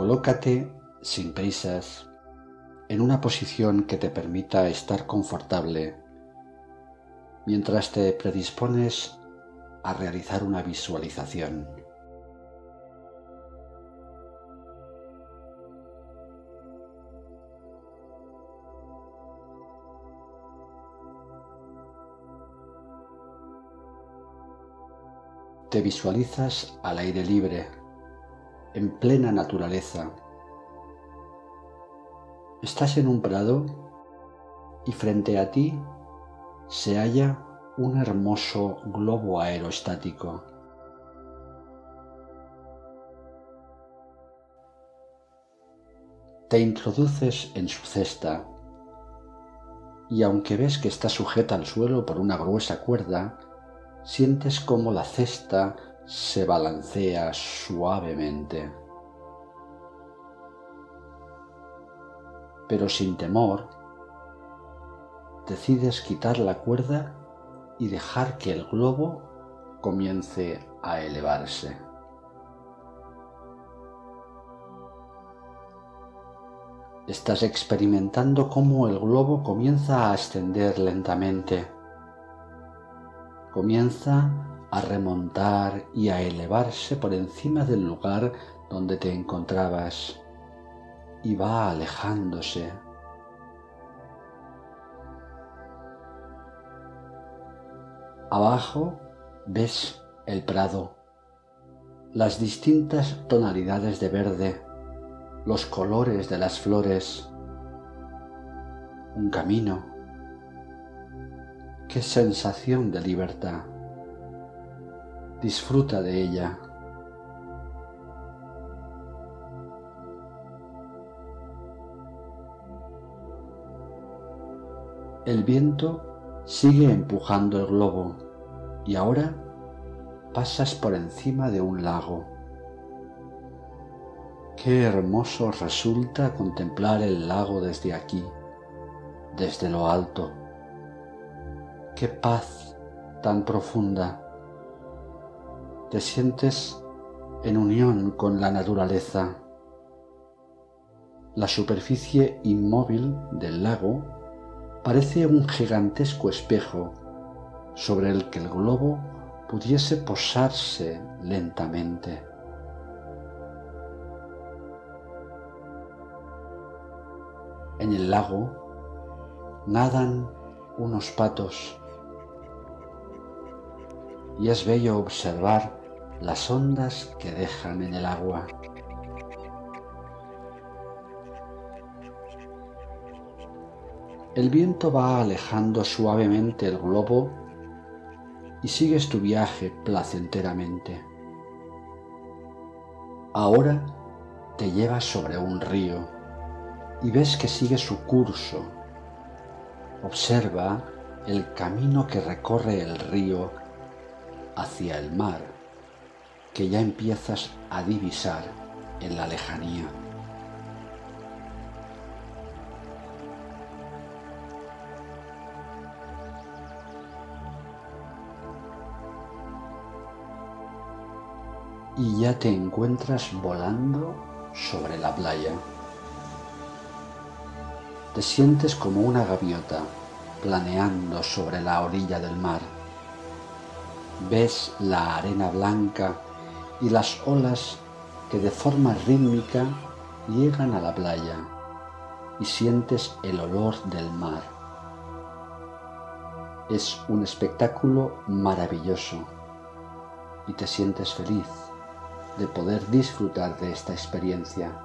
Colócate sin prisas en una posición que te permita estar confortable mientras te predispones a realizar una visualización. Te visualizas al aire libre, en plena naturaleza. Estás en un prado y frente a ti se halla un hermoso globo aerostático. Te introduces en su cesta y aunque ves que está sujeta al suelo por una gruesa cuerda, sientes como la cesta se balancea suavemente. Pero sin temor, decides quitar la cuerda y dejar que el globo comience a elevarse. Estás experimentando cómo el globo comienza a ascender lentamente comienza a remontar y a elevarse por encima del lugar donde te encontrabas y va alejándose. Abajo ves el prado, las distintas tonalidades de verde, los colores de las flores, un camino Qué sensación de libertad. Disfruta de ella. El viento sigue empujando el globo y ahora pasas por encima de un lago. Qué hermoso resulta contemplar el lago desde aquí, desde lo alto qué paz tan profunda. Te sientes en unión con la naturaleza. La superficie inmóvil del lago parece un gigantesco espejo sobre el que el globo pudiese posarse lentamente. En el lago nadan unos patos y es bello observar las ondas que dejan en el agua. El viento va alejando suavemente el globo y sigues tu viaje placenteramente. Ahora te llevas sobre un río y ves que sigue su curso. Observa el camino que recorre el río hacia el mar que ya empiezas a divisar en la lejanía. Y ya te encuentras volando sobre la playa. Te sientes como una gaviota planeando sobre la orilla del mar ves la arena blanca y las olas que de forma rítmica llegan a la playa y sientes el olor del mar. Es un espectáculo maravilloso y te sientes feliz de poder disfrutar de esta experiencia.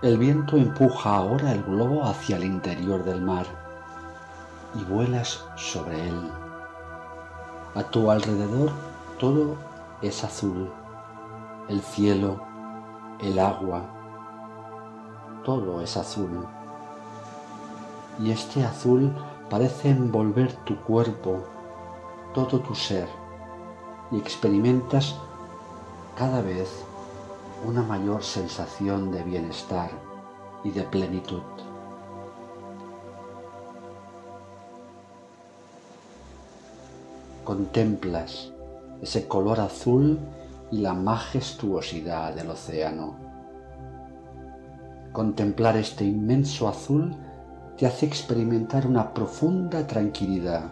El viento empuja ahora el globo hacia el interior del mar y vuelas sobre él. A tu alrededor todo es azul, el cielo, el agua, todo es azul. Y este azul parece envolver tu cuerpo, todo tu ser, y experimentas cada vez una mayor sensación de bienestar y de plenitud. Contemplas ese color azul y la majestuosidad del océano. Contemplar este inmenso azul te hace experimentar una profunda tranquilidad.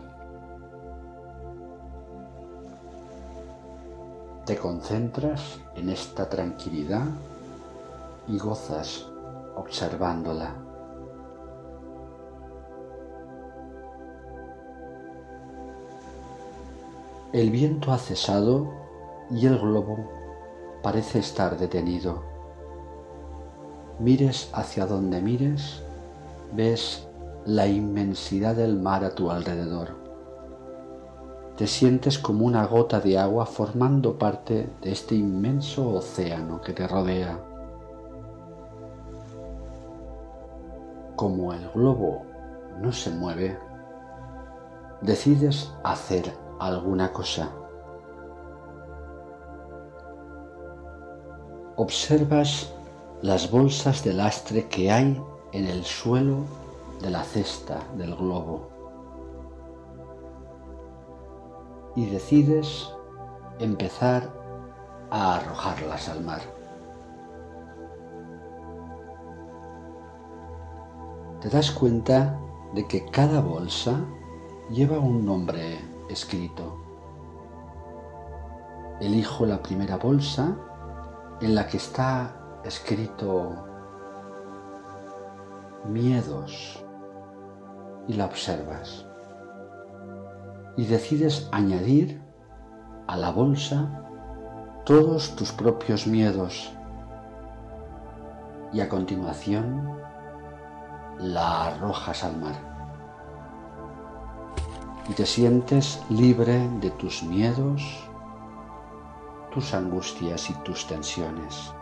Te concentras en esta tranquilidad y gozas observándola. El viento ha cesado y el globo parece estar detenido. Mires hacia donde mires, ves la inmensidad del mar a tu alrededor. Te sientes como una gota de agua formando parte de este inmenso océano que te rodea. Como el globo no se mueve, decides hacer alguna cosa. Observas las bolsas de lastre que hay en el suelo de la cesta del globo y decides empezar a arrojarlas al mar. Te das cuenta de que cada bolsa lleva un nombre escrito. Elijo la primera bolsa en la que está escrito miedos y la observas. Y decides añadir a la bolsa todos tus propios miedos y a continuación la arrojas al mar y te sientes libre de tus miedos, tus angustias y tus tensiones.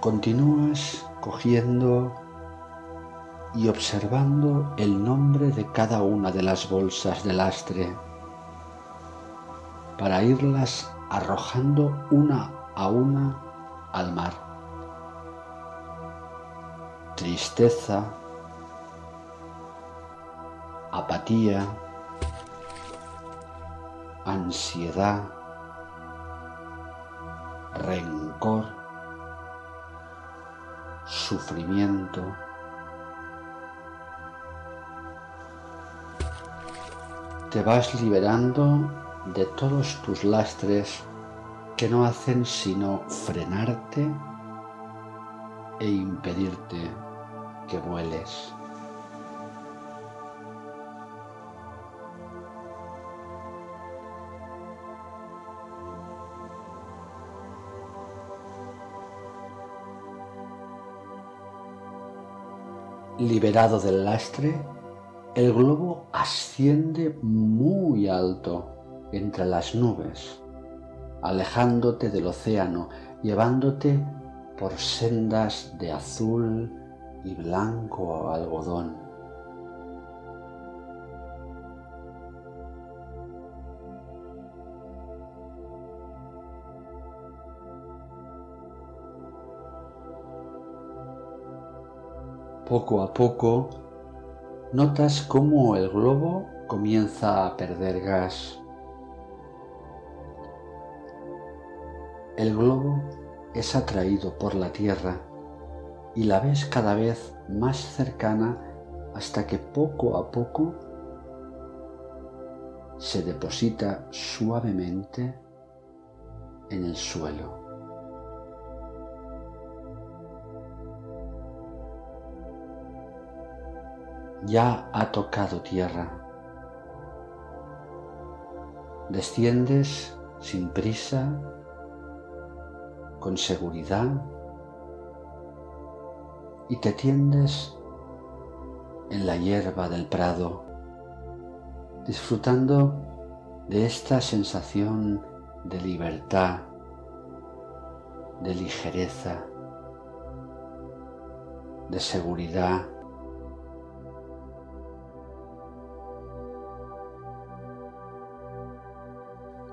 Continúas cogiendo y observando el nombre de cada una de las bolsas de lastre para irlas arrojando una a una al mar. Tristeza, ansiedad, rencor, sufrimiento, te vas liberando de todos tus lastres que no hacen sino frenarte e impedirte que vueles. Liberado del lastre, el globo asciende muy alto entre las nubes, alejándote del océano, llevándote por sendas de azul y blanco algodón. Poco a poco notas cómo el globo comienza a perder gas. El globo es atraído por la Tierra y la ves cada vez más cercana hasta que poco a poco se deposita suavemente en el suelo. Ya ha tocado tierra. Desciendes sin prisa, con seguridad, y te tiendes en la hierba del prado, disfrutando de esta sensación de libertad, de ligereza, de seguridad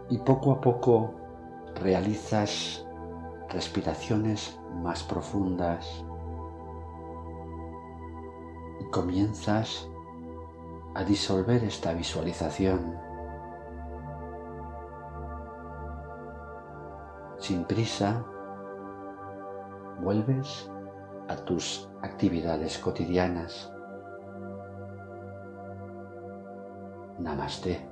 y poco a poco realizas respiraciones más profundas y comienzas a disolver esta visualización. Sin prisa, vuelves a tus actividades cotidianas. Namaste.